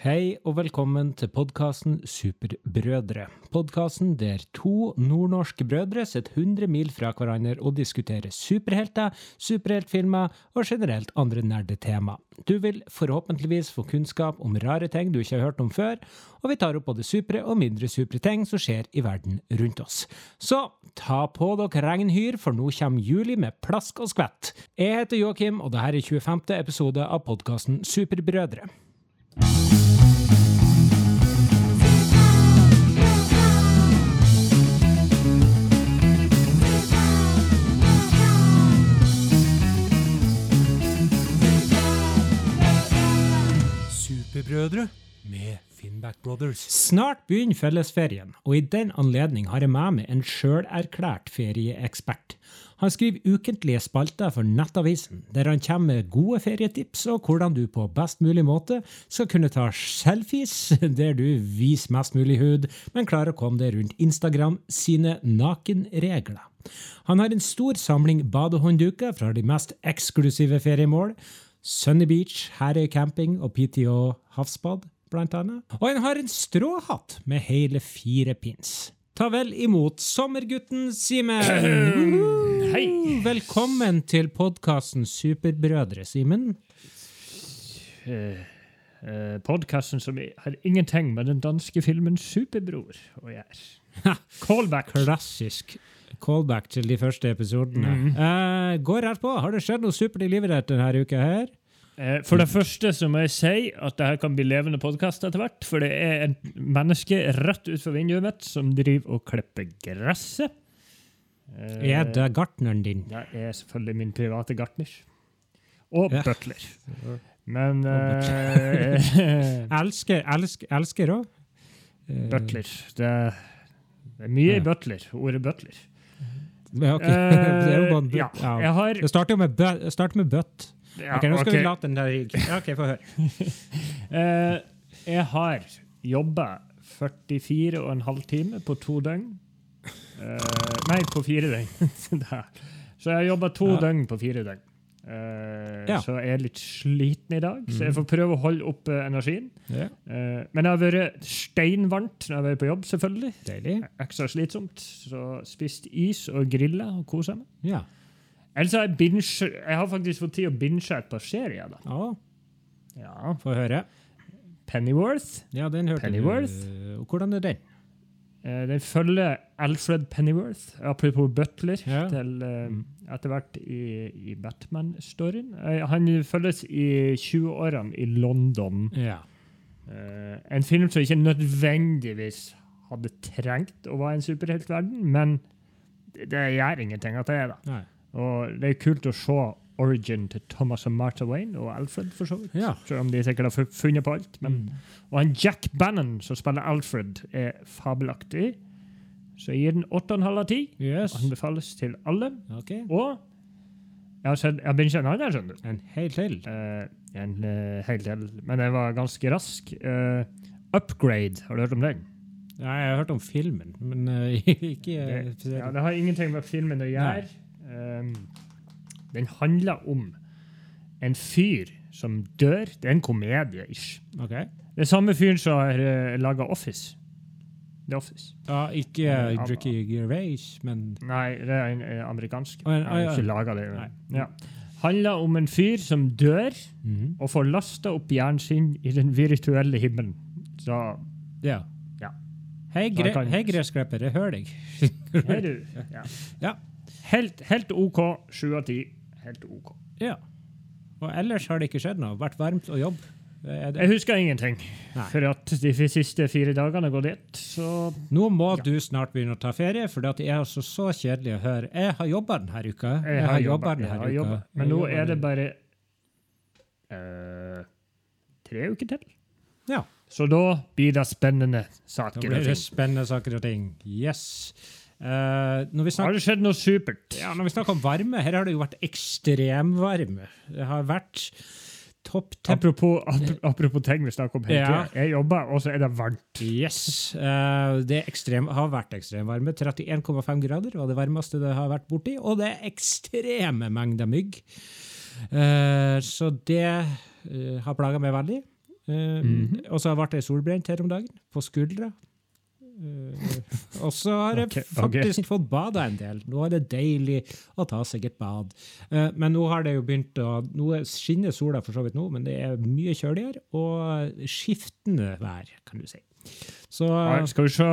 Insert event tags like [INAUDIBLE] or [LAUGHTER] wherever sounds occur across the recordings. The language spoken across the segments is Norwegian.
Hei og velkommen til podkasten Superbrødre. Podkasten der to nordnorske brødre sitter 100 mil fra hverandre og diskuterer superhelter, superheltfilmer og generelt andre nerdetema. Du vil forhåpentligvis få kunnskap om rare ting du ikke har hørt om før, og vi tar opp både supre og mindre supre ting som skjer i verden rundt oss. Så ta på dere regnhyr, for nå kommer juli med plask og skvett. Jeg heter Joakim, og dette er 25. episode av podkasten Superbrødre. Superbrødre med Finnback Brothers. Snart begynner fellesferien, og i den anledning har jeg med meg en sjølerklært ferieekspert. Han skriver ukentlige spalter for Nettavisen, der han kommer med gode ferietips og hvordan du på best mulig måte skal kunne ta selfies der du viser mest mulig hud, men klarer å komme deg rundt Instagram sine nakenregler. Han har en stor samling badehåndduker fra de mest eksklusive feriemål. Sunny Beach, Herøy camping og PTO Havsbad, blant annet. Og han har en stråhatt med hele fire pins. Ta vel imot sommergutten Simen! [CLEARS THROAT] Hei! Velkommen til podkasten Superbrødre, Simen. Uh, uh, Podkasten som har ingenting med den danske filmen Superbror å gjøre. Callback. Klassisk callback til de første episodene. Mm. Eh, går rett på. Har det skjedd noe supert i livet ditt denne uka her? Eh, For det første så må jeg si at det her kan bli levende podkast etter hvert. For det er et menneske rett utenfor vinduet mitt som driver og klipper gresset. Eh, Er det gartneren din? Det er selvfølgelig min private gartner. Og Ja. butler. Men eh, [LAUGHS] Elsker, elsker, elsker òg. Butler. Det, det er mye Ja. i butler. Ordet butler. Ja, ok. det er jo bare en Eh, ja. Ja. jeg har Det starter jo med, bø det starter med bøtt. ja, ok, Nå skal okay. vi late den der Ja, OK, få høre. uh, [LAUGHS] jeg har jobba 44 og en halv time på to døgn. Uh, nei, på fire døgn. [LAUGHS] Så jeg har jobba to Ja. døgn på fire døgn. Eh, Ja. Så jeg er litt sliten i dag, så jeg Mhm. får prøve å holde oppe energien. Ja. Uh, men det har vært steinvarmt når jeg har vært på jobb, selvfølgelig. Deilig. Ekstra slitsomt. Så spist is og grilla og kosa meg. Ja. Ellers har jeg binge, Jeg har faktisk fått tid å binge et par serier. da. ja. Ja. Få høre. Pennyworth. Ja, den hørte Pennyworth? du. Hvordan er den? Eh, den følger Alfred Pennyworth, apropos Butler, Ja. til eh, etter hvert i, i Batman-storyen. Eh, han følges i 20-årene i London. Ja. En film som ikke nødvendigvis hadde trengt å være en superheltverden, men det, det gjør ingenting at det er det. Og det er kult å se origin til Thomas og Martha Wayne og Alfred, for så vidt. Ja. Selv om de sikkert har funnet på alt. Men Mm. og han Jack Bannon, som spiller Alfred, er fabelaktig. Så jeg gir den 8,5 av 10. Yes. Han befales til alle. Okay. Og jeg har, sett, jeg har begynt en annen, skjønner du. En hel til. Uh, en uh, hel til. Men den var ganske rask. Uh, Upgrade, har du hørt om den? Nei, jeg har hørt om filmen, men [LAUGHS] ikke Det, ja, det har ingenting med filmen å gjøre. Um, den handler om en fyr som dør. Det er en komedie, ish. Okay. Det er samme fyren som har uh, laga Office. The Office. Ja, ikke uh, Ricky Gervais, men Nei, det er en eh, amerikansk. Oh, en- har ja. ikke laget det. Ja. Handler om en fyr som dør Mhm. og får lasta opp hjernen sin i den virtuelle himmelen. Så Ja. Ja. Hei, gre kan- hei gressklipper, jeg hører deg. Hei, du [LAUGHS] ja. Ja. Helt, helt OK. Sju av ti. Helt OK. ja. Og ellers har det ikke skjedd noe. Vært varmt og jobb? Er det? Jeg husker ingenting. Nei. For at de siste fire dagene har gått ett, så Nå må Ja. du snart begynne å ta ferie, for det er altså så kjedelig å høre. Jeg har jobba denne uka. jeg har jobba. denne uka. jobba. Men Jeg nå er det bare uh, tre uker til. Ja. Så da blir det spennende Da blir det spennende saker og ting. Yes. Når, vi Har det skjedd noe supert? ja, når vi snakker om varme, her har det jo vært ekstremvarme. Det har vært topp. Apropos, ap apropos ting vi snakker om hele Ja. tida. Jeg jobber, og så er det varmt. Yes. Uh, det ekstrem, har vært ekstremvarme. 31,5 grader var det varmeste det har vært borti. Og det er ekstreme mengder mygg. Uh, så det uh, har plaga meg veldig. Mm -hmm. Og så ble jeg solbrent her om dagen, på skuldra. Eh, og så har jeg faktisk fått bada en del. Nå er det deilig å ta seg et bad. Eh, men nå har det jo begynt å Nå er- skinner sola for så vidt nå, men det er mye kjøligere og skiftende vær, kan du si. Så Ja, Skal vi, se,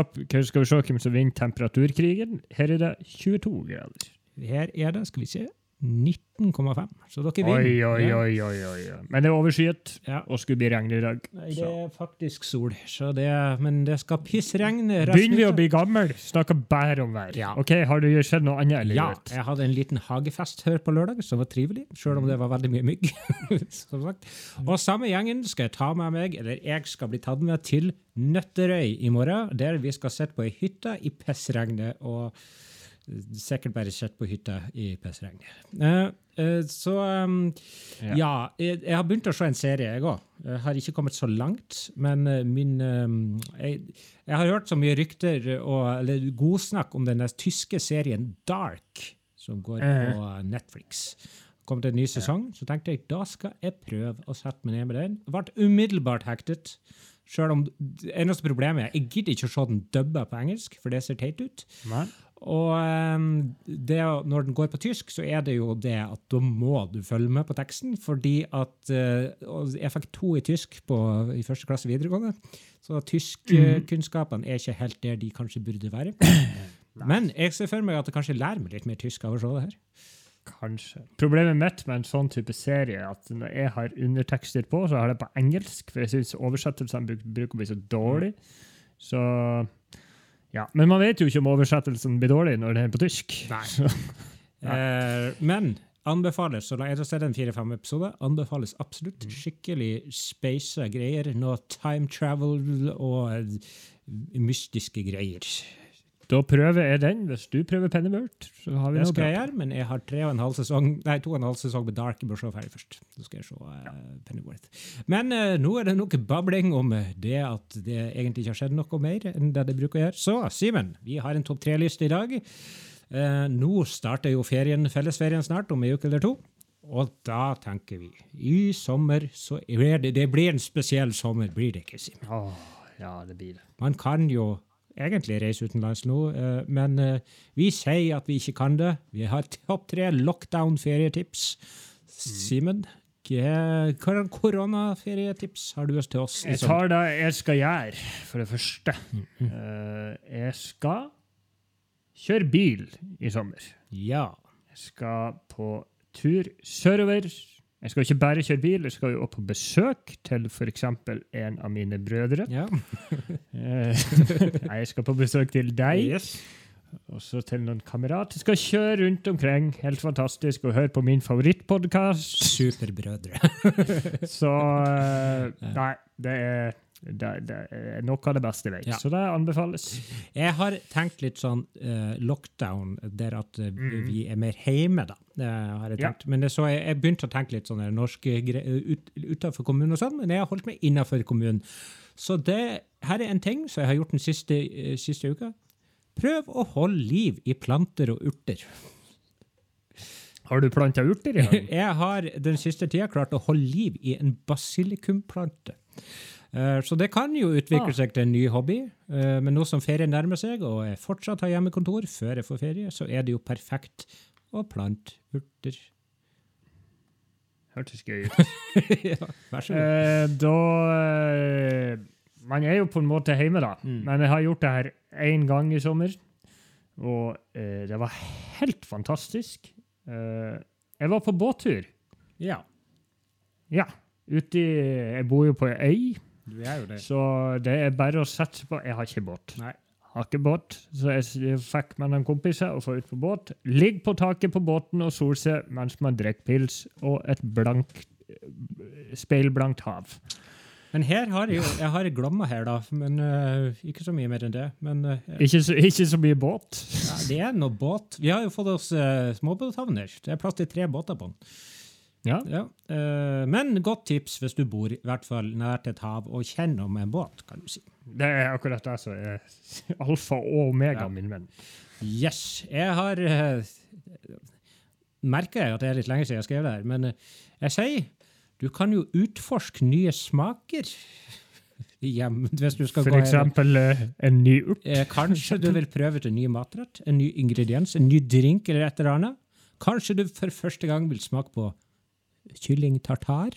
skal vi se hvem som vinner temperaturkrigen? Her er det 22 grader. her er det, skal vi se, 19,5. Så dere vinner. Oi, oi, oi, oi, oi. Men det er overskyet, Ja. og skulle bli regn i dag. Nei, det er faktisk sol, så det, men det skal pissregne. Begynner vi å bli gammel, snakker bare om vær. Ja. Ok, Har du skjedd noe annet? Eller Ja, jeg hadde en liten hagefest her på lørdag som var trivelig, selv om det var veldig mye mygg. [LAUGHS] som sagt. Og samme gjengen skal jeg ta med meg, eller jeg skal bli tatt med til Nøtterøy i morgen, der vi skal sitte på ei hytte i pissregnet og sikkert bare sitte på hytta i pissregnet. Uh, uh, så um, Ja. ja, jeg, jeg har begynt å se en serie, jeg òg. Har ikke kommet så langt, men eh, min um, jeg, jeg har hørt så mye rykter og eller godsnakk om den tyske serien Dark, som går Eh. på Netflix. Kom til en ny sesong, så tenkte jeg da skal jeg prøve å sette meg ned med den. Ble umiddelbart hektet. Selv om det eneste problemet er jeg gidder ikke å se den dubba på engelsk, for det ser teit ut. Nei. Og ehm, det, når den går på tysk, så er det jo det at da må du følge med på teksten, fordi at eh, og Jeg fikk to i tysk på, i første klasse videregående, så tyskkunnskapene er ikke helt der de kanskje burde være. [CLEARS THROAT] Men jeg ser for meg at jeg kanskje lærer meg litt mer tysk av å se det her. Kanskje. Problemet mitt med en sånn type serie er at når jeg har undertekster på, så har jeg det på engelsk, for jeg syns oversettelsene bruker å bli så dårlig. Så ja. Men man vet jo ikke om oversettelsen blir dårlig når det er på tysk. [LAUGHS] Så, Eh, men anbefales, så la jeg har sett en fire-fem episoder, anbefales absolutt. Skikkelig speisa greier. Noe time travel og eh, mystiske greier. Da prøver jeg den. Hvis du prøver Pennyworth, så har vi Det noe skal bra. jeg gjøre, men jeg har tre og en halv sesong Nei, to og en halv sesong med Dark. Jeg bør se ferdig først. Så skal jeg se eh, Pennyworth. Men eh, nå er det noe babling om det at det egentlig ikke har skjedd noe mer enn det det bruker å gjøre. Så, Simen, vi har en topp tre-liste i dag. Eh, nå starter jo ferien, fellesferien snart, om en uke eller to. Og da tenker vi i sommer så er det, det blir en spesiell sommer, blir det ikke, Simen? Åh, ja, det blir det. Man kan jo egentlig reise utenlands nå, eh, men eh, vi sier at vi ikke kan det. Vi har topp tre lockdown-ferietips. Simen, hva hva koronaferietips har du til oss? Jeg tar det jeg skal gjøre, for det første. Eh, jeg skal kjøre bil i sommer. Ja. Jeg skal på tur sørover. Jeg skal ikke bare kjøre bil, jeg skal jo også på besøk til f.eks. en av mine brødre. ja. Eh, [LAUGHS] Nei, jeg skal på besøk til deg, Yes. Også til noen kamerater. Jeg skal kjøre rundt omkring, helt fantastisk, og høre på min favorittpodkast. Superbrødre. [LAUGHS] Så eh, Nei, det er, det, det er noe av det beste jeg vet. Ja. Så det anbefales. Jeg har tenkt litt sånn uh, lockdown, der at uh, vi er mer hjemme, da. Det har jeg Ja. tenkt. Men det, så jeg, jeg begynte å tenke litt sånn norsk ut, utenfor kommunen og sånn, men jeg har holdt meg innenfor kommunen. Så det, her er en ting som jeg har gjort den siste, eh, siste uka. Prøv å holde liv i planter og urter. Har du planta urter i dag? [LAUGHS] Jeg har den siste tida klart å holde liv i en basilikumplante. Eh, Så det kan jo utvikle Ah. seg til en ny hobby, eh, men nå som ferien nærmer seg, og jeg fortsatt har hjemmekontor før jeg får ferie, så er det jo perfekt å plante urter. Hørtes gøy ut. [LAUGHS] ja, vær så god. Eh, da eh, Man er jo på en måte hjemme, da. Mm. Men jeg har gjort det her én gang i sommer, og eh, det var helt fantastisk. Eh, jeg var på båttur. Ja, Ja. Ute i Jeg bor jo på ei øy, du er jo det. så det er bare å satse på Jeg har ikke båt. Nei. Har ikke båt, så jeg fikk med noen kompiser og få ut på båt. Ligg på taket på båten og sol seg mens man drikker pils og et blankt, eh, speilblankt hav. Men her har jeg jo Jeg har Glomma her, da, men uh, ikke så mye mer enn det. Men uh, Ikke så, ikke så mye båt. ja, det er noe båt. Vi har jo fått oss uh, småbåthavner. Det er plass til tre båter på den. Ja. Ja, eh, men godt tips hvis du bor i hvert fall nært et hav og kjenner om en båt, kan du si. Det er akkurat det som er [LAUGHS] alfa og omega, Ja. min venn. Yes. Jeg har uh, Merker jeg at det er litt lenge siden jeg skrev det her, men eh, jeg sier Du kan jo utforske nye smaker. [LAUGHS] Hjem, hvis du skal For gå eksempel eh, en ny urt. Eh, kanskje du vil prøve ut en ny matrett, en ny ingrediens, en ny drink eller et eller annet. Kanskje du for første gang vil smake på kylling tartar.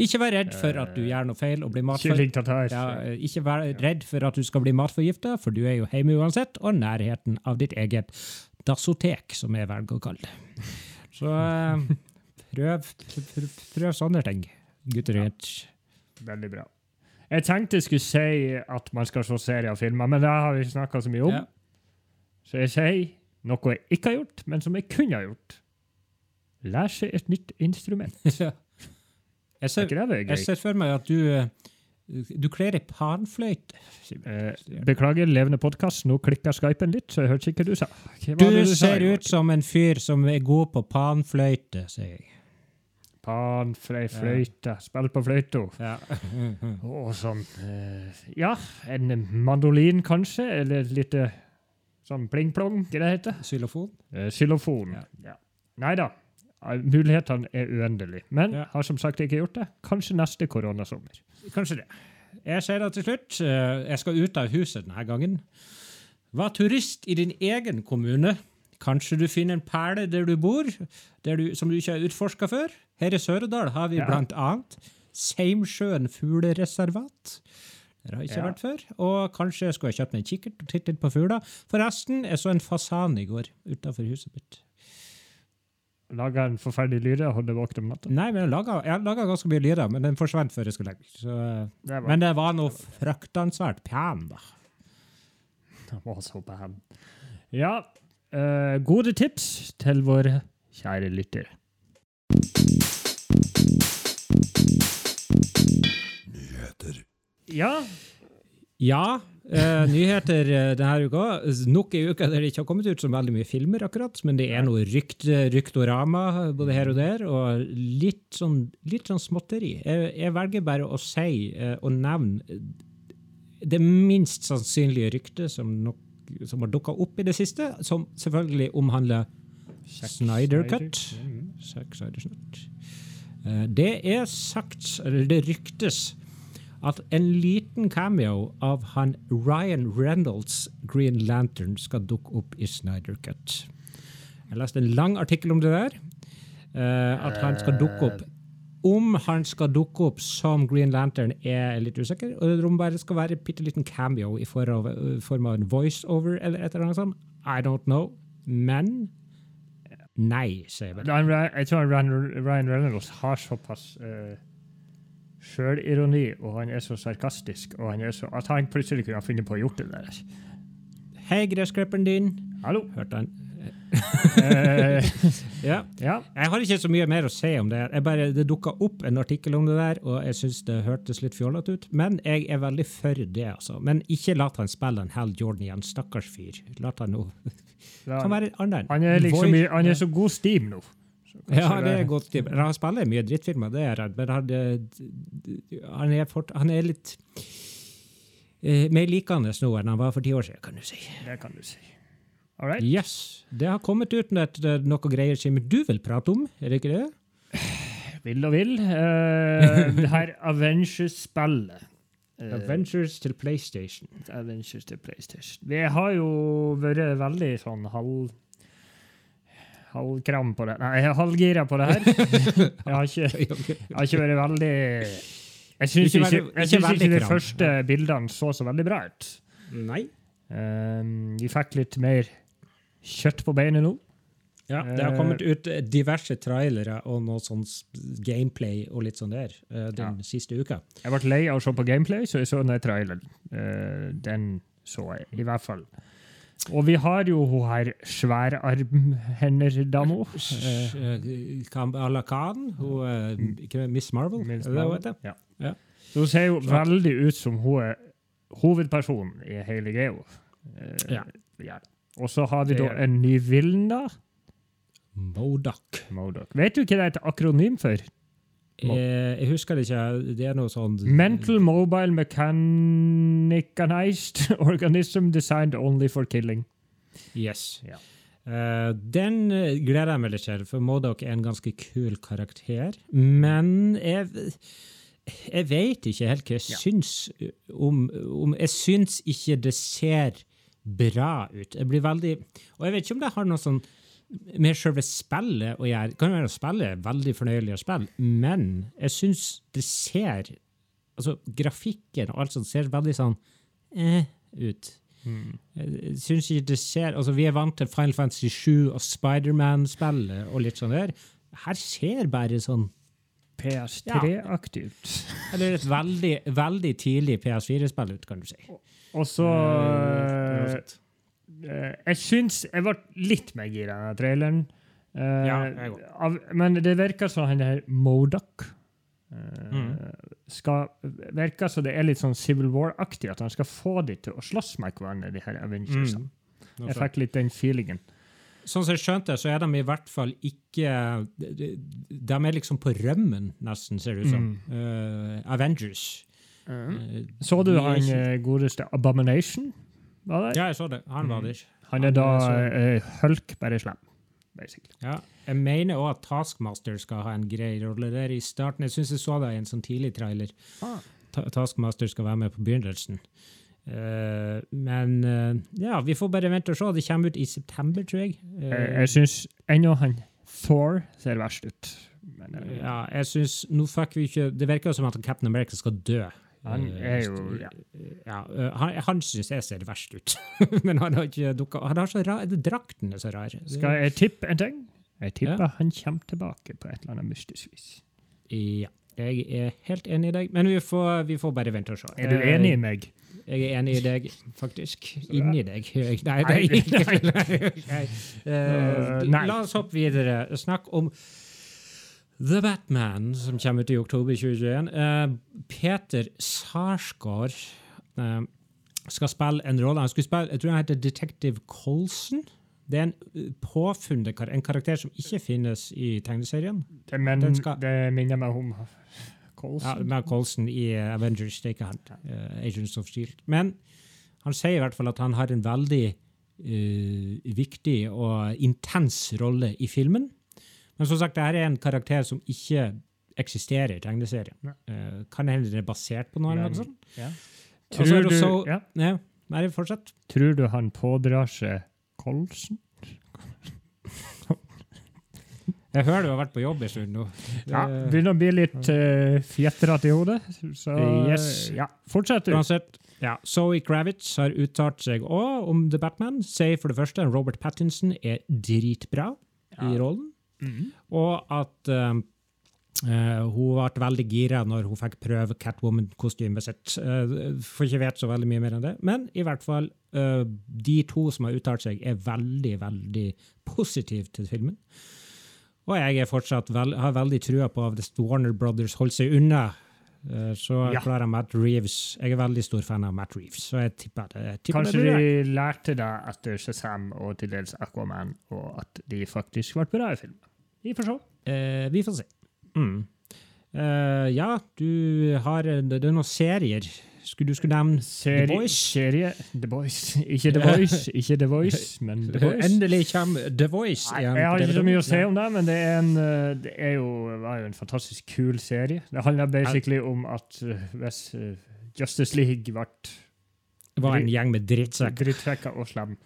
Ikke vær redd for at du gjør noe feil og blir matforgifta. Ja, ikke vær redd for at du skal bli matforgifta, for du er jo hjemme uansett, og nærheten av ditt eget dasotek, som jeg velger å kalle det. Så eh, prøv, prøv, prøv sånne ting, gutter og jenter. Veldig bra. Jeg tenkte jeg skulle si at man skal se serier og filmer, men det har vi ikke snakka så mye om. Ja. Så jeg sier noe jeg ikke har gjort, men som jeg kunne ha gjort. Lær seg et nytt instrument. [LAUGHS] Ja. Jeg Er ser, jeg ser for meg at du, eh, du kler ei panfløyte. Eh, beklager, levende podkast. Nå klikka Skypen litt, så jeg hørte ikke hva du sa. Hva Du du sa, ser ut som en fyr som er god på panfløyte, sier jeg. Panfløyte. Ja. spill på fløyta. Ja. [LAUGHS] Og sånn eh, Ja, en mandolin kanskje, eller et lite sånn pling-plong, hva det heter Xylofon? Xylofon. Ja. Ja. Nei da. Mulighetene er uendelige. Men Ja. har som sagt ikke gjort det. Kanskje neste koronasommer. Kanskje det. Jeg sier det til slutt. eh, Jeg skal ut av huset denne gangen. Vær turist i din egen kommune. Kanskje du finner en perle der du bor, der du, som du ikke har utforska før. Her i Søredal har vi Ja. blant annet Seimsjøen fuglereservat. Der har jeg ikke Ja. vært før. Og kanskje skulle jeg kjøpt meg en kikkert og tittet på fugler. Forresten, jeg så en fasan i går utafor huset mitt. Laga en forferdelig lyre? og holdt våken om natta. Nei, men jeg laga, jeg laga ganske mye lyre, men den forsvant før jeg skulle legge. Så, Det var, men det var noe fruktansvært pen, da. det var så pen. Ja, uh, gode tips til våre kjære lytter. Nyheter. Ja, Ja, eh, nyheter eh, denne uka. Nok ei uke der det ikke har kommet ut så veldig mye filmer, akkurat, men det er noe rykt, ryktorama eh, både her og der, og litt sånn, litt sånn småtteri. Jeg, jeg velger bare å si og nevne det minst sannsynlige ryktet som, nok, som har dukka opp i det siste, som selvfølgelig omhandler Snyder Cut. Mhm. Zack Snyder's Cut. Eh, Det er sagt, eller det ryktes, at en liten cameo av han Ryan Reynolds Green Lantern skal dukke opp i Snyder Cut. Jeg leste en lang artikkel om det der. eh, at han skal dukke opp. Om han skal dukke opp som Green Lantern, er jeg litt usikker. Og om det skal være en bitte liten cameo av, i form av en voiceover eller et eller annet sånt, I don't know. Men nei, sier jeg bare. Jeg tror Ryan Reynolds har såpass uh, sjølironi, og han er så sarkastisk, og han er så, at han plutselig kunne ha funnet på å gjort det der. Hei, gressklipperen din. Hallo? Hørte han. Eh, [LAUGHS] Ja. [LAUGHS] ja. Jeg har ikke så mye mer å si om det. Jeg bare, det dukka opp en artikkel om det der, og jeg syns det hørtes litt fjollete ut. Men jeg er veldig for det, altså. Men ikke la han spille en Hal Jordan igjen. Stakkars fyr. La han nå. Han er liksom i, han er så god steam nå. Ja, det er godt. stil. Han spiller mye drittfilmer, det er jeg redd, men han, eh, han, er fort, han er litt eh, mer likende nå enn han var for ti år siden, kan du si. Det kan du si. All right. Yes. Det har kommet ut det er noe greier som du vil prate om, er det ikke det? [SIGHS] Vil og vil. Uh, det her [LAUGHS] Avengers-spillet. Uh, Adventures til PlayStation. Avengers til PlayStation. Vi har jo vært veldig sånn halv... Halvkram på det. Nei, jeg er halvgira på det her. [LAUGHS] Jeg har ikke, jeg har ikke vært veldig Jeg syns Ikke ikke, jeg ikke syns ikke de første bildene så så veldig bra ut. Nei. Um, vi fikk litt mer kjøtt på beinet nå. Ja, det har Eh, kommet ut diverse trailere og noe sånn gameplay og litt sånn der eh, den Ja. siste uka. Jeg ble lei av å se på gameplay, så jeg så den traileren. Den så jeg, i hvert fall. Og vi har jo hun her sværarmhender-dama. Eh, Kamala Khan, hun, er ikke Miss Marvel, Miss Marvel. Ja. Ja. Hun ser jo veldig ut som hun er hovedpersonen i hele greia. Eh, Ja. ja. Og så har vi da en ny Vilna. Modoc. Modok. Vet du hva det er et akronym for? Jeg husker det ikke, det er noe sånn Mental Mobile Mechanized [LAUGHS] Organism Designed Only for Killing. Yes. Ja. Uh, den eh, gleder jeg meg litt til, for Modoc er en ganske kul karakter. Men jeg, jeg vet ikke helt hva jeg syns om, om Jeg syns ikke det ser bra ut. Jeg blir veldig Og jeg vet ikke om det har noe sånn med selve spillet å gjøre. Kan være å spillet er veldig fornøyelig å spille, men jeg syns det ser Altså, grafikken og alt sånt ser veldig sånn eh, ut. Jeg syns ikke det ser Altså, vi er vant til Final Fantasy 7 og Spiderman-spillet og litt sånn der. Her ser bare sånn PS3-aktig ut. Eller et veldig, veldig tidlig PS4-spill ut, kan du si. Og så eh, Jeg syns Jeg ble litt mer gira av traileren. Eh, Ja, jeg av, men det virker som han der Modoc uh, Mm. skal virke som det er litt sånn Civil War-aktig, at han skal få de til å slåss med hverandre, de her Avengersene. Mm. Jeg fikk litt den feelingen. Sånn som jeg skjønte, så er de i hvert fall ikke De er liksom på rømmen, nesten, ser det ut som. Eh, Avengers. Eh, Så du han eh, godeste Abomination? Var det? Ja, jeg så det. Han var der. Han er da eh, Hulk, bare slem. Basically. Ja. Jeg mener òg at Taskmaster skal ha en grei rolle der i starten. Jeg syns jeg så det i en sånn tidlig trailer. Ah. Ta Taskmaster skal være med på begynnelsen. Uh, men uh, ja, vi får bare vente og se. Det kommer ut i september, tror jeg. Uh, Jeg, syns ennå han Thor ser verst ut. Men, ja, jeg syns nå fikk vi ikke Det virker som at Captain America skal dø. Han Eh, er jo- ja. ja, eh, han, han syns jeg ser verst ut. [LAUGHS] men han har ikke dukka Han har så rar Drakten er så rar. Skal jeg tippe en ting? Jeg tipper Ja. han kommer tilbake på et eller annet mystisk vis. Ja. Jeg er helt enig i deg, men vi får, vi får bare vente og se. Er du enig i meg? Jeg er enig i deg, faktisk. [LAUGHS] Inni deg. [LAUGHS] Nei, Nei, nei, nei. Eh, nei. La oss hoppe videre. Snakk om The Batman, som kommer ut i oktober 2021. Uh, Peter Sarsgaard uh, skal spille en rolle. Han skulle spille, jeg tror han heter Detective Colson. Det er en eh, påfunnet kar en karakter som ikke finnes i tegneserien. Det, men, skal- det minner meg om Ja, Colson. med Colson i eh, Avengers, det er ikke han. eh, Agents of Shield. Men han sier i hvert fall at han har en veldig uh, viktig og intens rolle i filmen. Men som sagt, dette er en karakter som ikke eksisterer i tegneserien. Ja. Uh, kan hende det er basert på noe eller noe sånt. Ja. Er Tror, det du, så- ja. Ja, nei, fortsett. Tror du han pådrar seg kolsen? [LAUGHS] Jeg hører du har vært på jobb en stund nå. Ja, begynner å bli litt uh, fjetrete i hodet. Så Yes. ja, fortsett du. Uansett, ja, Zoe Kravitz har uttalt seg òg om The Batman. Sier for det første at Robert Pattinson er dritbra i rollen. Mhm. Og at uh, eh, hun ble veldig gira når hun fikk prøve Catwoman-kostymet sitt. Uh, får ikke vite så veldig mye mer enn det. Men i hvert fall, uh, de to som har uttalt seg, er veldig, veldig positive til filmen. Og jeg er fortsatt vel, har veldig trua på at hvis Warner Brothers holder seg unna, eh, så Ja. klarer Matt Reeves Jeg er veldig stor fan av Matt Reeves, så jeg tipper det. Jeg tipper Kanskje det. de lærte det etter Shazam og til dels Aquaman, og at de faktisk ble bra i filmen. Vi får se. Eh, vi får se. Mm. Eh, ja, du har Det er noen serier. Skulle du skulle nevne Serie, The Voice. Serie The Voice. Ikke The [LAUGHS] Voice, ikke The Voice, men The Voice. Endelig kommer The Voice Nei, igjen. jeg har ikke så mye å si om det, men det, er en, eh, det er jo, var jo en fantastisk kul serie. Det handler basically om at eh, hvis eh, Justice League ble var en gjeng med drittsekker. drittsekker og slem.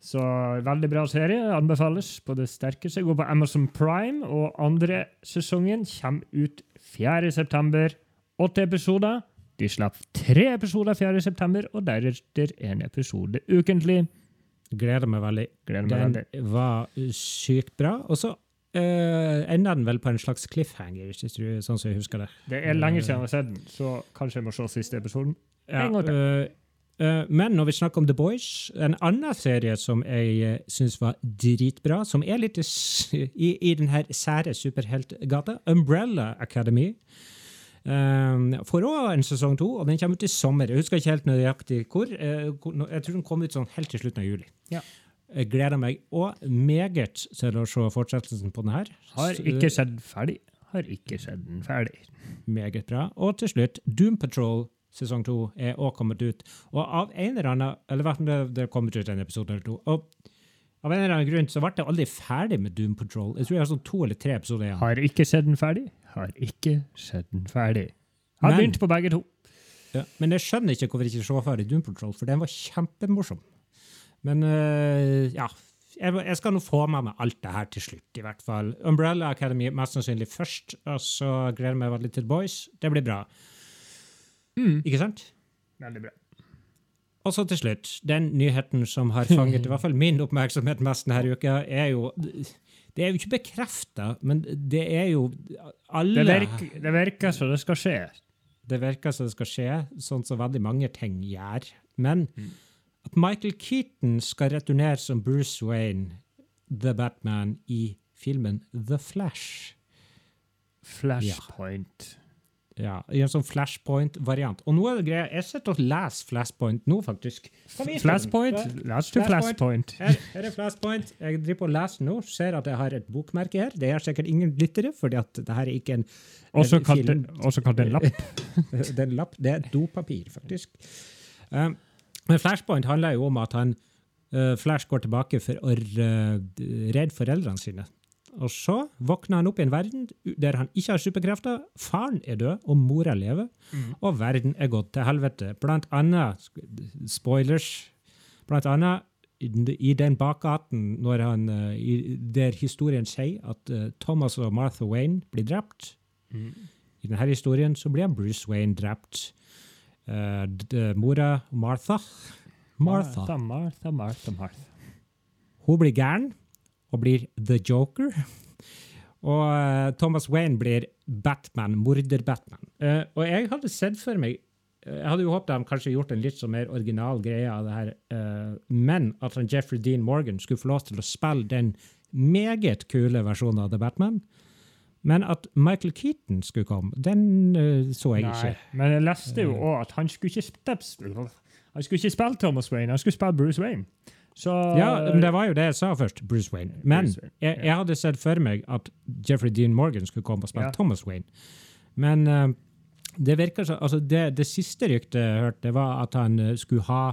Så veldig bra serie. Anbefales på det sterkeste. Gå på Amazon Prime, og andre sesongen kommer ut 4. september. Åtte episoder. De slapp tre episoder 4. september, og deretter en episode ukentlig. Gleder meg veldig. Gleder meg Den veldig. var sykt bra. Og så uh, ender den vel på en slags cliffhanger, hvis du, sånn som jeg husker det. Det er lenge siden jeg har sett den, så kanskje jeg må se siste episoden. Ja, En gang til. øh, men når vi snakker om The Boys, en annen serie som jeg uh, syns var dritbra, som er litt i, i, den her sære superheltgata, Umbrella Academy. Um, får òg en sesong to, og den kommer ut i sommer. Jeg husker ikke helt nøyaktig hvor. eh, jeg tror den kom ut sånn helt til slutten av juli. Ja. Jeg gleder meg òg meget til å se fortsettelsen på den her. Har ikke sett ferdig. Har ikke sett den ferdig. Meget bra. Og til slutt, Doom Patrol sesong to er også kommet ut. Og av en eller annen Eller hvert fall det, er kommet ut en episode eller to. Og Av en eller annen grunn så ble jeg aldri ferdig med Doom Patrol. Jeg tror jeg har sånn to eller tre episoder igjen. Har ikke sett den ferdig. Har ikke sett den ferdig. Har Men- begynt på begge to. Ja, men jeg skjønner ikke hvorfor jeg ikke så ferdig Doom Patrol, for den var kjempemorsom. Men øh, ja, jeg, jeg skal nå få med meg alt det her til slutt, i hvert fall. Umbrella Academy mest sannsynlig først, og så gleder jeg meg veldig til Boys. Det blir bra. Ikke sant? Veldig bra. Og så til slutt, den nyheten som har fanget i hvert fall min oppmerksomhet mest denne uka, er jo Det er jo ikke bekrefta, men det er jo alle Det virker, det virker som det skal skje. Det virker som det skal skje, sånn som veldig mange ting gjør. Men at Michael Keaton skal returnere som Bruce Wayne, The Batman, i filmen The Flash. Flashpoint. Ja, I en sånn Flashpoint-variant. Og nå er det greia, jeg sitter og leser Flashpoint nå, faktisk. Flashpoint? Let's do Flashpoint. Her, her er Flashpoint. Jeg driver på å lese nå. Ser at jeg har et bokmerke her. Det er sikkert ingen lyttere, fordi at det her er ikke en Også en kalt, film. også kalt en lapp. [LAUGHS] det er en lapp. Det er dopapir, faktisk. Um, men Flashpoint handler jo om at han uh, Flash går tilbake for å redde foreldrene sine. Og så våkner han opp i en verden der han ikke har superkrefter. Faren er død, og mora lever. Og verden er gått til helvete. Blant annet, spoilers, blant annet i den bakgaten når han, uh, i, der historien sier at uh, Thomas og Martha Wayne blir drept. I denne historien så blir Bruce Wayne drept. Eh, d- mora Martha Martha. Martha, Martha, Martha, Martha. Hun blir gæren og blir The Joker. Og uh, Thomas Wayne blir Batman, morder-Batman. Uh, og jeg hadde sett for meg eh, Jeg hadde jo håpet de kanskje gjort en litt så mer original greie av det her, men at han Jeffrey Dean Morgan skulle få lov til å spille den meget kule versjonen av The Batman. Men at Michael Keaton skulle komme, den så jeg Nei, ikke. men jeg leste jo òg at han skulle ikke spille Han skulle ikke spille Thomas Wayne, han skulle spille Bruce Wayne. Så Ja, men det var jo det jeg sa først, Bruce Wayne. Men Bruce Wayne, jeg, jeg hadde sett for meg at Jeffrey Dean Morgan skulle komme og spille Ja. Thomas Wayne. Men uh, det virker så, altså det, det siste ryktet jeg hørte, det var at han eh, skulle ha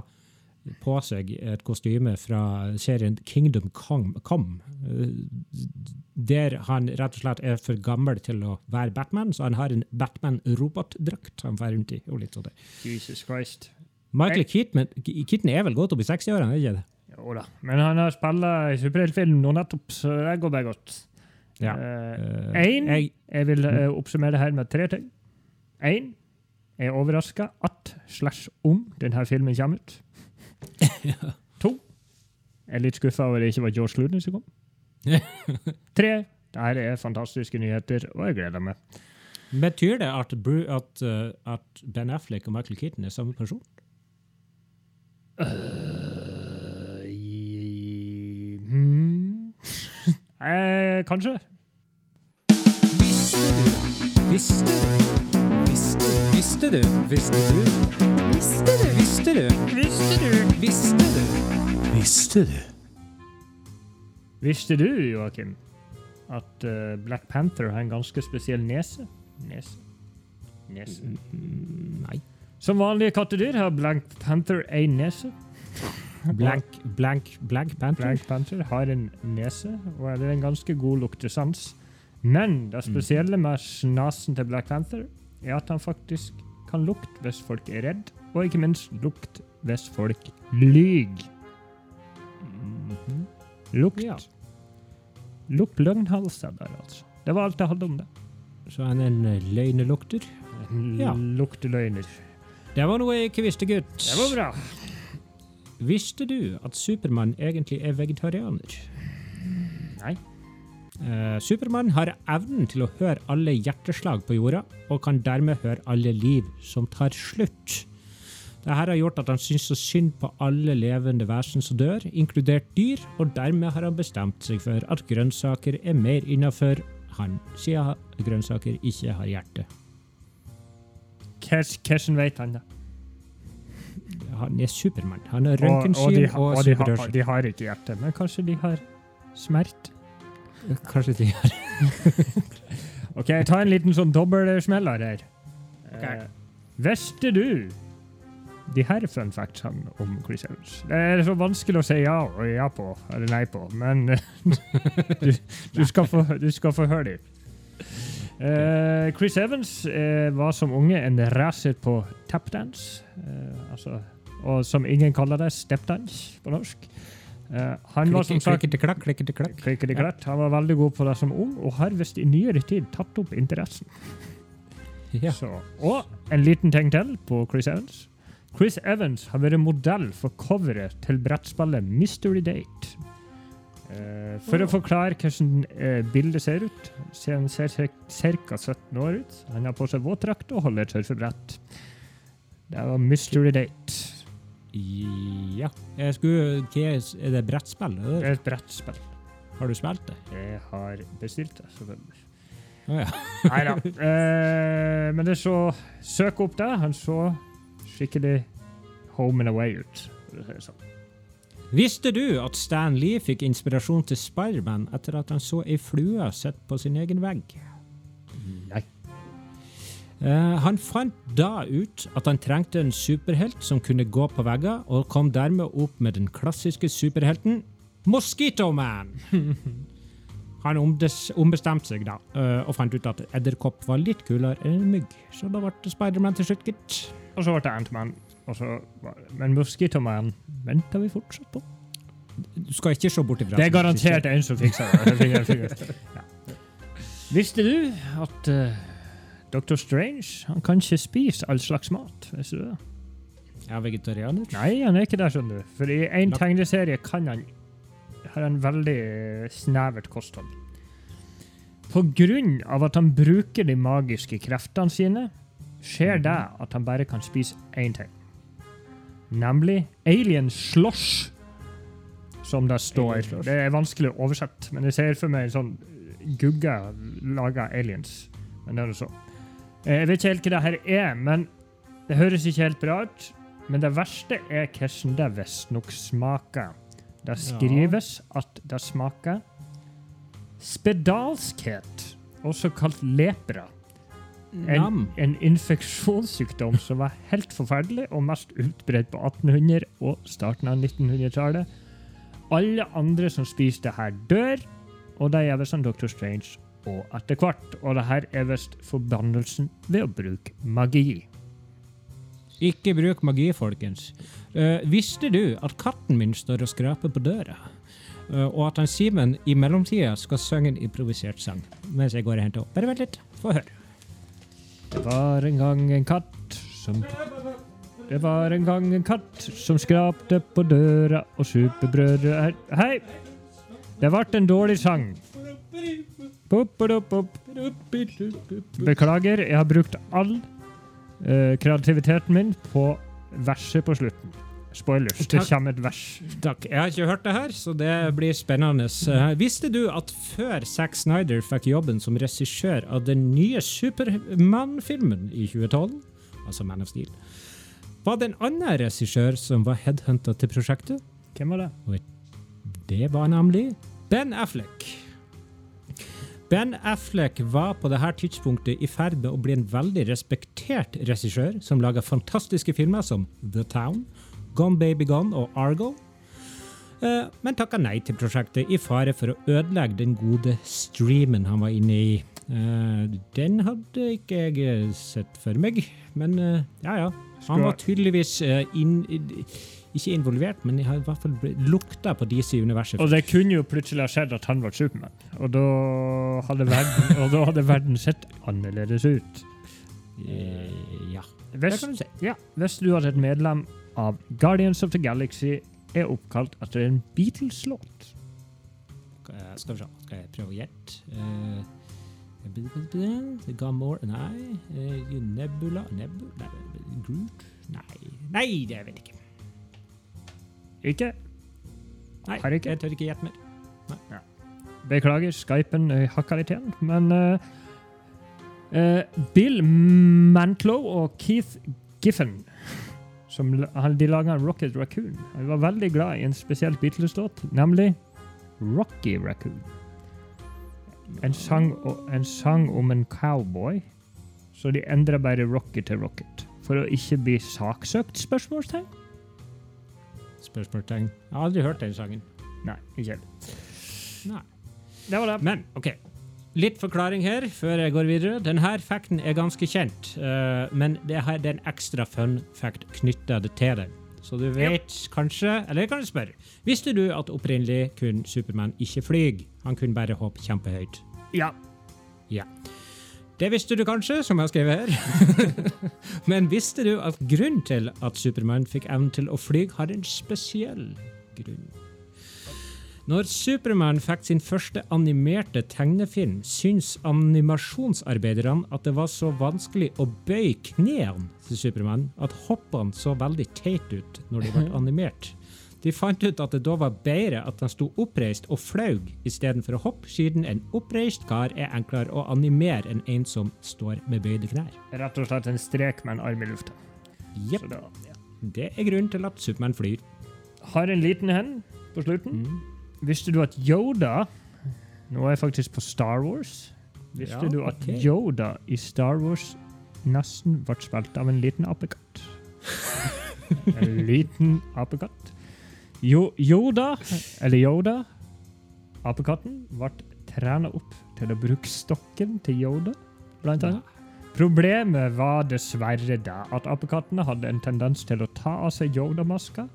på seg et kostyme fra serien Kingdom Come, eh, der han rett og slett er for gammel til å være Batman, så han har en Batman-robotdrakt han får rundt i. og. Jesus Christ. Michael Keaton, Keaton er vel godt opp i 60-årene, er ikke det? Jo da. Men han har spilt i superheltfilm nå nettopp, så det går bare godt. Ja. Eh, Eh, en, jeg- vil uh, oppsummere her med tre ting. Én, er overraska at slash om denne filmen kommer ut. [LAUGHS] To, jeg er litt skuffa over det ikke var George Clooney som kom. [LAUGHS] Tre, dette er fantastiske nyheter, og jeg gleder meg. Betyr det at, at, uh, at Ben Affleck og Michael Keaton er samme person? Øh, hmm. [LAUGHS] eh, kanskje. Visste du? Visste du? Visste du? Visste du? Visste du? Visste du? Visste du? Visste du? Visste du? Visste du, Joakim, at eh, Black Panther har en ganske spesiell nese? Nese. Nese. Nei. Som vanlige kattedyr har Black Panther én nese. Blank, blank, blank Panther? Blank Panther har en nese, og det er en ganske god luktesans. Men det spesielle med snasen til Black Panther er at han faktisk kan lukte hvis folk er redd, og ikke minst lukte hvis folk lyver. Lukt. Ja. Lukt løgnhalser der, altså. Det var alt jeg hadde om det. Så han er en løgnelukter? løgnelukter? Ja. Lukteløgner. Det var noe jeg ikke visste, gutt. Det var bra. Visste du at Supermann egentlig er vegetarianer? Nei. Uh, Supermann har evnen til å høre alle hjerteslag på jorda, og kan dermed høre alle liv som tar slutt. Dette har gjort at han syns så synd på alle levende vesen som dør, inkludert dyr, og dermed har han bestemt seg for at grønnsaker er mer innafor han, siden grønnsaker ikke har hjerte. Hvordan vet han det? Han er Supermann. Han har Og, og, røntgensyn de, og, og de, har, de har ikke hjerte, men kanskje de har smert? Kanskje de har [LAUGHS] Ok, ta en liten sånn dobbeltsmeller her. Ok. Eh, visste du de her fun factsene om Chris Evans. Det er så vanskelig å si ja og ja på, eller nei på, men [LAUGHS] du, du, skal få, du skal få høre dem. Eh, Chris Evans eh, var som unge en racer på tapdance, eh, altså, og som ingen kaller det, steppdans på norsk. Uh, han var som sagt Klikkete-klakk, klikk, klakk. Klikkelig-klatt. Han var veldig god på det som ung, og har visst i nyere tid tatt opp interessen. Ja. Så, og en liten ting til på Chris Evans. Chris Evans har vært modell for coveret til brettspillet Mystery Date. Uh, for å forklare hvordan uh, bildet ser ut, ser han ser ca. 17 år ut. Han har på seg våtdrakt og holder et surfebrett. Det var Mystery Date. Ja. Jeg skulle, hva er er det brettspill? Det er et brettspill. Har du spilt det? Jeg har bestilt det, selvfølgelig. Å ja. Nei da. Eh, men det så Søk opp det. Han så skikkelig home and away ut. sånn. Visste du at Stan Lee fikk inspirasjon til Spiderman etter at han så ei flue sitte på sin egen vegg? Eh, han fant da ut at han trengte en superhelt som kunne gå på vegger, og kom dermed opp med den klassiske superhelten Mosquito Man. [LAUGHS] Han ombestemte seg da, eh, og fant ut at edderkopp var litt kulere enn mygg. Så da ble det Spiderman til slutt, gitt. Og så ble det Ant-Man. og så Men Mosquito Man venter vi fortsatt på. Du skal ikke se bort ifra Det er garantert en som fikser det. [LAUGHS] Visste du at uh, Dr. Strange han kan ikke spise all slags mat? Visste du det? Er vegetarianer? Nei, han er ikke der, skjønner du. For i én Lak- tegneserie kan han har han veldig eh, snevert kosthold. På grunn av at han bruker de magiske kreftene sine, skjer det at han bare kan spise én ting. Nemlig alien slosh, som det står. Slosh. Det er vanskelig å oversette, men jeg ser for meg en sånn gugge laga aliens. Men det er det så. Eh, Jeg vet ikke helt hva det her er, men det høres ikke helt bra ut. Men det verste er hvordan det visstnok smaker. Det skrives at det smaker spedalskhet, også kalt lepra. En, en infeksjonssykdom som var helt forferdelig og mest utbredt på 1800- og starten av 1900-tallet. Alle andre som spiser det her, dør, og det gjør visst som Dr. Strange og etter hvert. Og det her er visst forbannelsen ved å bruke magi. Ikke bruk magi, folkens. Uh, visste du at katten min står og skraper på døra? Uh, og at han Simen i mellomtida skal synge en improvisert sang mens jeg går og henter opp. Bare vent litt, få høre. Det var en gang en katt som Det var en gang en katt som skrapte på døra, og superbrødre er Hei! Det ble en dårlig sang. Beklager, jeg har brukt all uh, kreativiteten min på verset på slutten. Spoilers. Det kommer et vers. Takk. Jeg har ikke hørt det her, så det blir spennende. Uh, visste du at før Zack Snyder fikk jobben som regissør av den nye Supermann-filmen i 2012, altså Man of Steel, var det en annen regissør som var headhunta til prosjektet? Hvem var det? Det var nemlig Ben Affleck. Ben Affleck var på dette tidspunktet i ferd med å bli en veldig respektert regissør som laga fantastiske filmer som The Town, Gone Baby Gone og Argo, eh, men takka nei til prosjektet i fare for å ødelegge den gode streamen han var inne i. Eh, Den hadde ikke jeg eh, sett for meg, men ja ja. Han var tydeligvis inn, ikke involvert, men jeg har i hvert fall lukta på DC-universet. Og det kunne jo plutselig ha skjedd at han var Supermann. Og da hadde verden, [LAUGHS] og da hadde verden sett annerledes ut. Eh, ja, det Hvis, kan du si. ja, hvis du hadde et medlem av Guardians of the Galaxy er oppkalt etter en Beatles-låt Eh, Skal vi se, skal jeg prøve å gjette? Eh, det Gamore Nei. Nebula Nebula Groot? Nei. Nei, det vet jeg ikke. Ikke? Nei, Har ikke? Jeg tør ikke gjette mer. Beklager, Skypen hakka litt igjen, men uh, uh, Bill Mantlow og Keith Giffen som, De laga Rocket Raccoon. Jeg var veldig glad i en spesiell Beatles-låt, nemlig Rocky Raccoon. En sang, en sang om en cowboy, så de endra bare Rocky til Rocket. for å ikke bli saksøkt? spørsmålstegn? Spørsmålstegn. Jeg har aldri hørt den sangen. Nei, ikke heller. Nei. Det var det. Men OK. Litt forklaring her før jeg går videre. Denne facten er ganske kjent, uh, men det er det er en ekstra fun fact knytta til den. Så du vet kanskje Eller kan spørre. Visste du at opprinnelig kunne Supermann ikke fly? Han kunne bare hoppe kjempehøyt. Ja. Ja. Det visste du kanskje, som jeg har skrevet her. [LAUGHS] Men visste du at grunnen til at Supermann fikk evnen til å fly, har en spesiell grunn? Når Supermann fikk sin første animerte tegnefilm, syntes animasjonsarbeiderne at det var så vanskelig å bøye knærne til Supermann at hoppene så veldig teite ut når de ble animert. De fant ut at det da var bedre at han sto oppreist og flaug istedenfor å hoppe, siden en oppreist kar er enklere å animere enn en som står med bøyde knær. Rett og slett en strek med en arm i lufta. Jepp. Ja. Det er grunnen til at Supermann flyr. Har en liten hen på slutten. Mm. Visste du at Yoda Nå er jeg faktisk på Star Wars. Visste Ja, du at okay. Yoda i Star Wars nesten ble spilt av en liten apekatt? [LAUGHS] en liten apekatt. Jo, Yoda, eller Yoda, apekatten, ble trena opp til å bruke stokken til Yoda, blant annet. Problemet var dessverre da at apekattene hadde en tendens til å ta av seg Yoda-maska,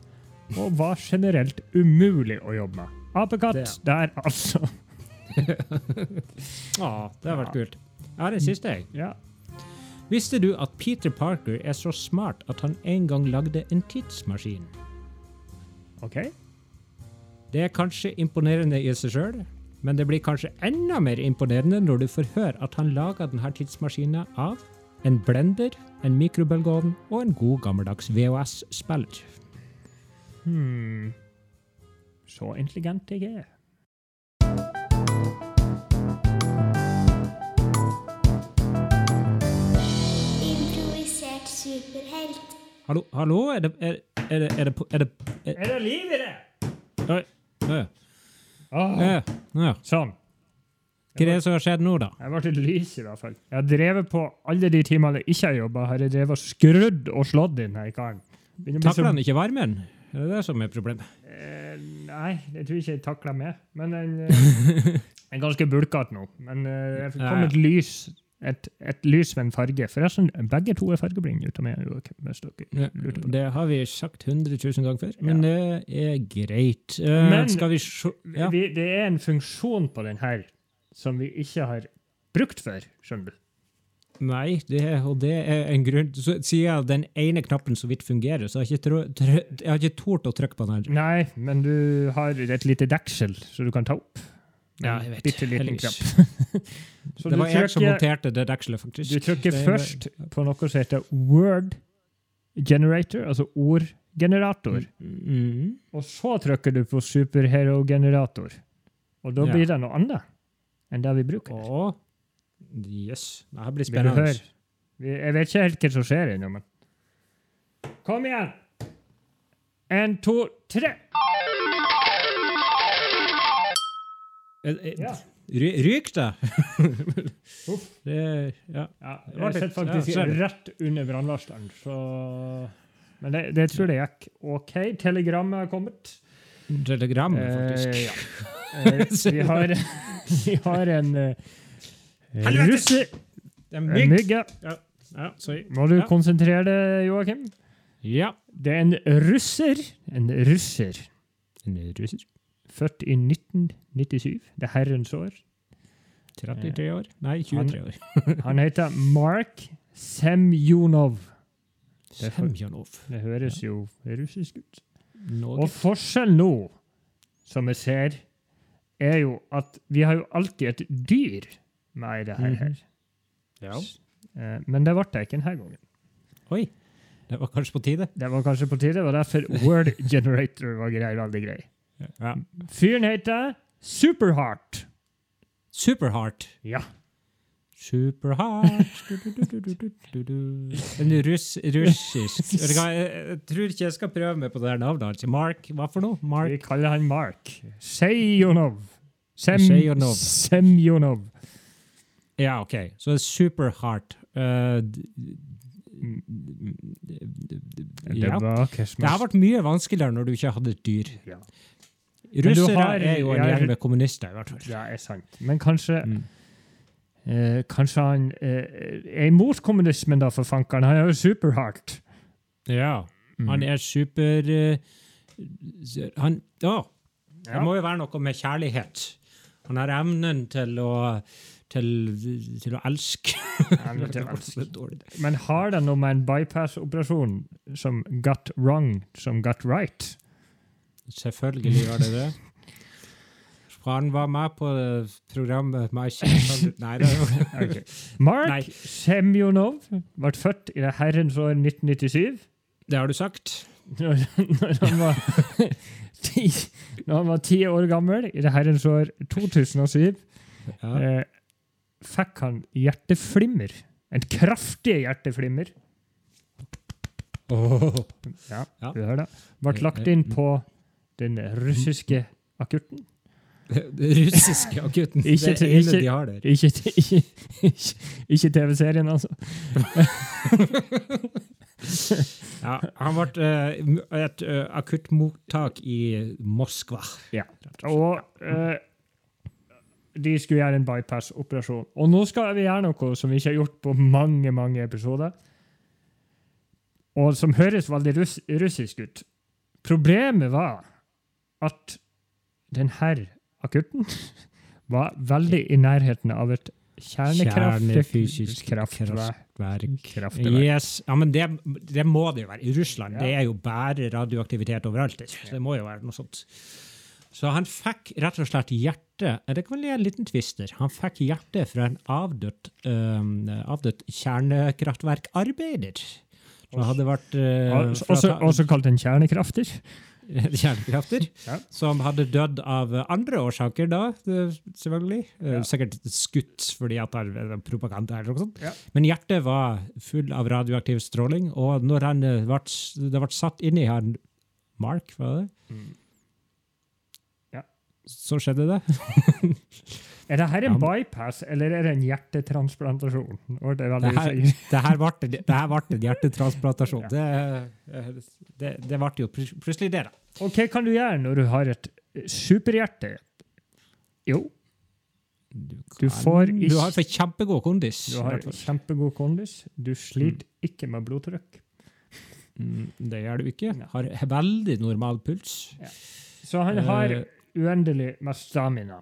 og var generelt umulig å jobbe med. Apekatt Det. der, altså. [LAUGHS] ah, det har vært kult. Har en siste, jeg. Ja. Visste du at Peter Parker er så smart at han en gang lagde en tidsmaskin? OK. Det er kanskje imponerende i seg sjøl, men det blir kanskje enda mer imponerende når du får høre at han laga denne tidsmaskinen av en blender, en mikrobølgeovn og en god gammeldags VHS-spiller. Hmm. Så intelligent jeg er. Improvisert superhelt. Hallo, hallo? Er det Er, er det, er det, er det er, Er det liv i det? Oi. Oi. Åh, Eh, ja. Sånn. Hva er det som har skjedd nå, da? Jeg ble litt lys, i hvert fall. Jeg har drevet på alle de timene jeg ikke har jobba, har jeg drevet og skrudd og slått inn her karen. Takler han ikke varmen? Er det det som er problemet? Eh, nei, det tror jeg ikke jeg takler med. Men [LAUGHS] den er ganske bulkete nå. Men eh, det Ja, kom ja. et lys et, et lys med en farge. Forresten, begge to er fargeblinde ute med Joakim, hvis dere Ja, det. har vi sagt 100 000 ganger før, men det er greit. Uh, Men- vi ja. Vi, det er en funksjon på den her som vi ikke har brukt før, skjønner du. Nei, det, og det er en grunn så Siden den ene knappen så vidt fungerer, så har jeg ikke, tro, jeg tort å trykke på den. her. Nei, men du har et lite deksel så du kan ta opp. Ja, jeg vet. Bitte liten knapp. [LAUGHS] Så det var jeg som monterte det dekselet, faktisk. Du trykker Det var- først på noe som heter word generator, altså ordgenerator. Mm. Og så trykker du på superhero-generator. Og da Ja. blir det noe annet enn det vi bruker. Åh. yes. Det her blir spennende. Jeg vet ikke helt hva som skjer ennå, men Kom igjen! En, to, tre! Ja. Ryk da! [LAUGHS] Det ja. Ja, jeg sitter faktisk ja, rett under brannvarsleren, så Men det, det tror jeg gikk OK. Telegrammet har kommet. Telegram, Eh, faktisk. ja. Eh, [LAUGHS] vi, har, [LAUGHS] vi har en uh, russer. Er En mygg. ja. Ja. Må du Ja. konsentrere deg, Joakim? Ja. Det er en russer. En russer. En russer. Født i 1997. Det er herrens år. 33 år? Nei, 23 år. [LAUGHS] Han heter Mark Semjonov. Det Semjonov. Det høres jo russisk ut. Noe. Og forskjellen nå, som jeg ser, er jo at vi har jo alltid et dyr med i det her. her. Ja. Eh, Men det ble det ikke denne gangen. Oi. Det var kanskje på tide? Det var kanskje på tide, og derfor Word Generator var grei, veldig grei. Ja. Fyren heter Superheart. Superheart. Ja. Superheart. [LAUGHS] En russ, russisk jeg, tror ikke jeg skal prøve meg på det her navnet. hans. Mark, hva for noe? Vi kaller han Mark. Sejonov. Sem Sejonov. Semjonov. Ja, OK. Så Superheart. Uh, ja. Det har vært mye vanskeligere når du ikke hadde et dyr. Ja. Russere har- er jo en ja, gjeng med kommunister, i hvert fall. Det er sant. Men kanskje Mm. eh, Kanskje han eh, er imot kommunismen, da, for fankeren. Han er jo superhardt. Ja. Mm. Han er super eh, Han Å! Det Ja. må jo være noe med kjærlighet. Han har evnen til å til, til å elske. Til å [LAUGHS] elske. Det. Men har det noe med en bypass-operasjon som got wrong, som got right? Selvfølgelig var det det. For Han var med på programmet My Nei, det var [LAUGHS] Ok. Mark Nei. Semjonov ble født i det herrens år 1997. Det har du sagt. Når, [LAUGHS] når, han var ti, når han var ti år gammel, i det herrens år 2007, Ja. eh, fikk han hjerteflimmer. En kraftig hjerteflimmer. Oh. Ja, Ja. du hører det. Ble lagt inn på den russiske akutten. [LAUGHS] Den russiske akutten. Ikke det ikke- de har der. Ikke, ikke, ikke, ikke TV-serien, altså. [LAUGHS] Ja, han ble uh, et uh, akuttmottak i Moskva. Ja. Og uh, de skulle gjøre en bypass-operasjon. Og nå skal vi gjøre noe som vi ikke har gjort på mange mange episoder, og som høres veldig russ russisk ut. Problemet var at denne akutten [LAUGHS] var veldig i nærheten av et Kjernefysisk kraftverk. Kraftverk. Yes. Ja, men det, det må det jo være. I Russland Ja. det er jo bare radioaktivitet overalt. Det, det må jo være noe sånt. Så han fikk rett og slett hjerte Det kan være en liten twister. Han fikk hjerte fra en avdødt, um, avdødt kjernekraftverkarbeider. Som hadde vært uh, Også, også kalt en kjernekrafter. [LAUGHS] kjernekrafter. Ja. Som hadde dødd av andre årsaker, da, eh, selvfølgelig. Eh, Ja. Sikkert skutt fordi at det er propaganda eller noe sånt. Ja. Men hjertet var full av radioaktiv stråling, og når han eh, ble, det ble satt inn i han Mark, var det? Mm. Ja. Så skjedde det. [LAUGHS] Er det her en Ja. bypass, eller er det en hjertetransplantasjon? Det Det her, det her ble, det her ble en hjertetransplantasjon. [LAUGHS] Ja. Det, ble jo plutselig det, da. Og hva kan du gjøre når du har et superhjerte? Jo, Du kan, Du ikke- har for kjempegod kondis. du har kjempegod kondis. Du sliter ikke med blodtrykk. Mm, Det gjør du ikke. Har veldig normal puls. Så han har Eh, uendelig med stamina.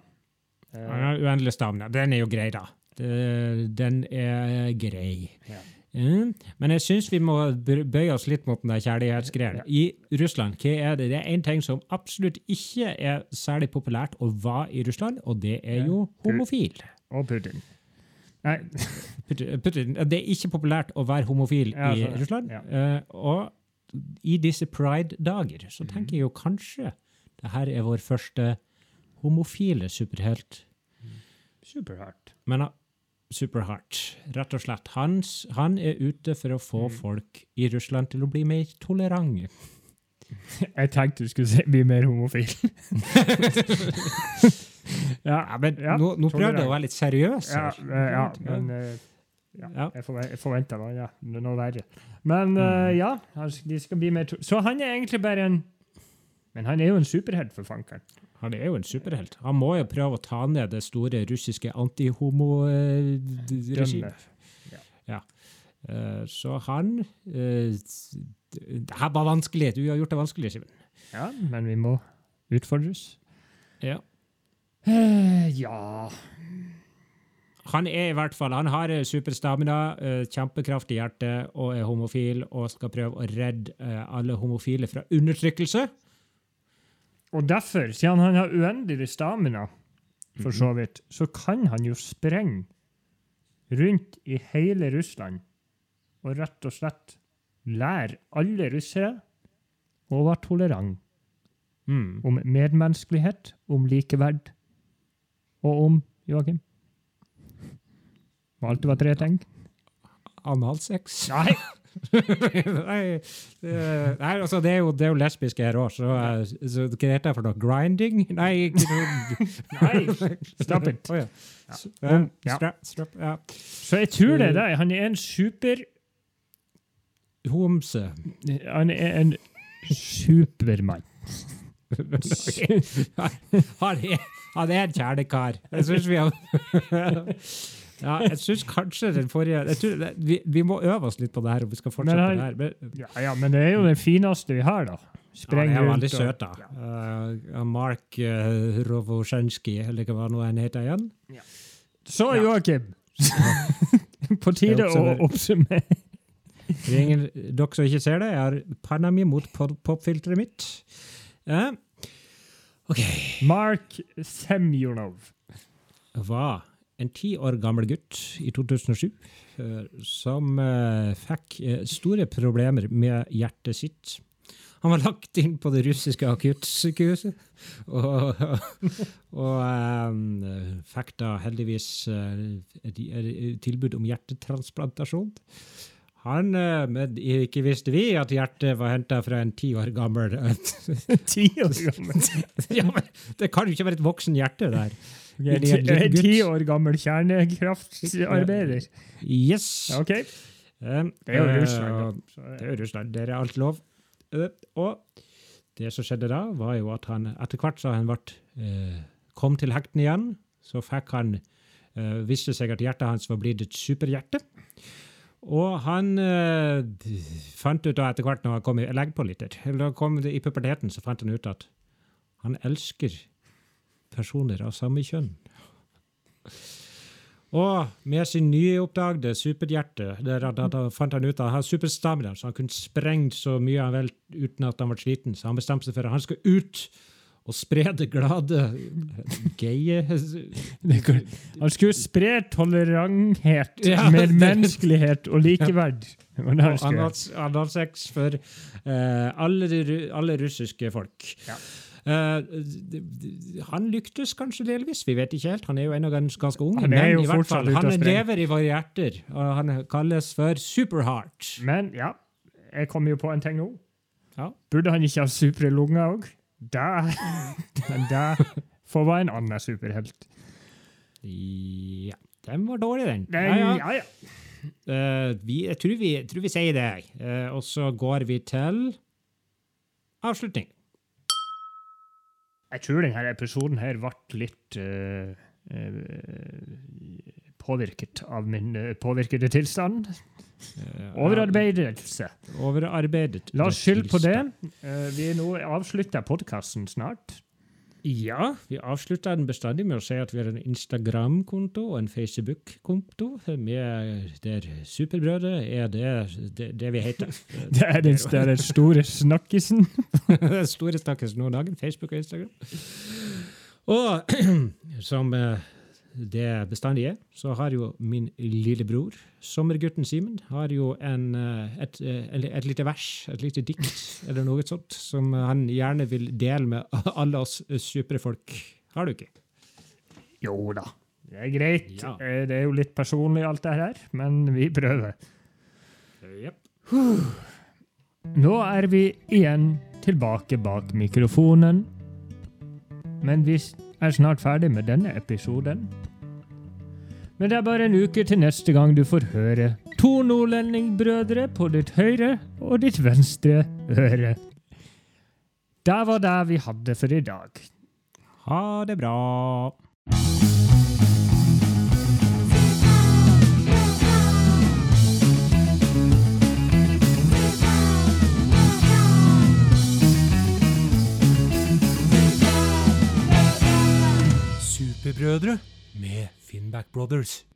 Eh, Han har uendelig stamina. Den er jo grei, da. Den er grei. Ja. Mm. Men jeg syns vi må bøye oss litt mot den der kjærlighetsgreia. I Russland, hva er det? Det er én ting som absolutt ikke er særlig populært å være i Russland, og det er jo homofil. Og Putin. Nei, [LAUGHS] Putin- Det er ikke populært å være homofil Ja, i sånn. Russland. Ja. Eh, og i disse pride-dager så tenker jeg jo kanskje det her er vår første homofile superhelt. superhardt. Men superhardt, rett og slett. Hans, han er ute for å få Mm. folk i Russland til å bli mer tolerante. [LAUGHS] Jeg tenkte du skulle si, bli mer homofil. ja, [LAUGHS] Ja, men Ja, nå, nå prøvde jeg å være litt seriøs. ja, her. eh, ja, men eh, ja, Ja. jeg, forve- forventa noe, ja, noe verre. Men Mm. ja, de skal bli mer Så han er egentlig bare en Men han er jo en superhelt, for fankeren. Han er jo en superhelt. Han må jo prøve å ta ned det store russiske antihomo-regimet. ja. Eh, Så han eh, Det her var vanskelig. Du har gjort det vanskelig, Simen. Ja, men vi må utfordres. Ja. Eh, ja Han er i hvert fall, han har eh, superstamina, eh, kjempekraftig hjerte og er homofil og skal prøve å redde eh, alle homofile fra undertrykkelse. Og derfor, siden han har uendelig stamina, for Mhm. så vidt, så kan han jo sprenge rundt i hele Russland og rett og slett lære alle russere å være tolerant Mm. om medmenneskelighet, om likeverd og om Joakim? Alltid være tre ting. Analsex. Nei! Nei, det- nei, altså det er jo, det er jo lesbiske her òg, så, eh, så hva heter det for noe? Grinding? Nei, ikke noe Nei! Stop it. Oh, ja. Ja. S- ja, Ja. Strap, strap, ja. Så jeg tror det er det. Han er en super homse. Han er en supermann. [LAUGHS] Han er, han er en kjernekar. Jeg syns vi har Ja, jeg syns kanskje den forrige jeg tror, vi, vi må øve oss litt på det her om vi skal fortsette Men han- det her. Men, Ja, ja, men det er jo det fineste vi har, da. ja, det er veldig søt, da. Uh, Mark uh, Rovosjenskij, eller hva nå han heter igjen. Så, Ja. Joakim! [LAUGHS] På tide å oppsummere. oppsummere. For ingen, dere som ikke ser det, jeg har panna mi mot pop- popfilteret mitt. Uh, OK. Mark Semjonov. var en ti år gammel gutt i 2007 eh, som eh, fikk eh, store problemer med hjertet sitt. Han var lagt inn på det russiske akuttsykehuset og, og um, fikk da heldigvis et, tilbud om hjertetransplantasjon. Han, men ikke visste vi at hjertet var henta fra en ti år gammel [LAUGHS] Ti år gammel. [LAUGHS] ja, men Det kan jo ikke være et voksen hjerte der. Ok, En ti- år gammel kjernekraftarbeider. Yes. OK. Eh, Det er jo eh, Russland, Det er jo Russland. Der er alt lov. Eh, Og det som skjedde da, var jo at han etter hvert så han ble, eh, kom til hekten igjen, så fikk han eh, viste seg at hjertet hans var blitt et superhjerte. Og han uh, fant ut da etter hvert, når han kom i legg på litt, eller da kom i puberteten, så fant han ut at han elsker personer av samme kjønn. Og med sin nyoppdagede superhjerte der, han, da fant han ut at han hadde superstamina, så han kunne sprengt så mye han vil uten at han ble sliten. Så han bestemte seg for at han skal ut og spre det glade, gaye Han skulle spre toleranthet, Ja, medmenneskelighet og likeverd. Ja. var han Og sex for uh, alle, alle russiske folk. Ja. Eh, han lyktes kanskje delvis, vi vet ikke helt. Han er jo ennå gans- ganske ung. Men i hvert fall, han lever i våre hjerter, og han kalles for Superheart. Men ja, jeg kom jo på en ting nå. Ja. Burde han ikke ha supre lunger òg? [LAUGHS] Men da får være en annen superhelt. Ja, den var dårlig, den. Nei, Ja, ja. ja. Eh, vi, jeg tror vi, jeg tror vi sier det. Uh, og så går vi til avslutning. Jeg tror denne episoden her ble litt uh, uh, påvirket av min uh, påvirkede tilstand. Overarbeidelse. Overarbeidet. La oss skylde på det. Vi nå avslutter podkasten snart. Ja, vi avslutter den bestandig med å si at vi har en Instagram-konto og en Facebook-konto. Der Superbrødre er det, det, det vi heter. [LAUGHS] Det er den, den store snakkisen. [LAUGHS] Den store snakkisen nå om dagen. Facebook og Instagram. Og [CLEARS THROAT] som eh, det bestandig er, så har jo min lillebror, sommergutten Simen, har jo en, et, et, eh, et lite vers, et lite dikt eller noe sånt, som han gjerne vil dele med alle oss supre folk. Har du ikke? Jo da, det er greit. Ja. Eh, Det er jo litt personlig alt det her, men vi prøver. Yep. Nå er vi igjen tilbake bak mikrofonen. Men vi er snart ferdig med denne episoden. Men det er bare en uke til neste gang du får høre to nordlendingbrødre på ditt høyre og ditt venstre øre. Det var det vi hadde for i dag. Ha det bra. Superbrødre med Finnback Brothers.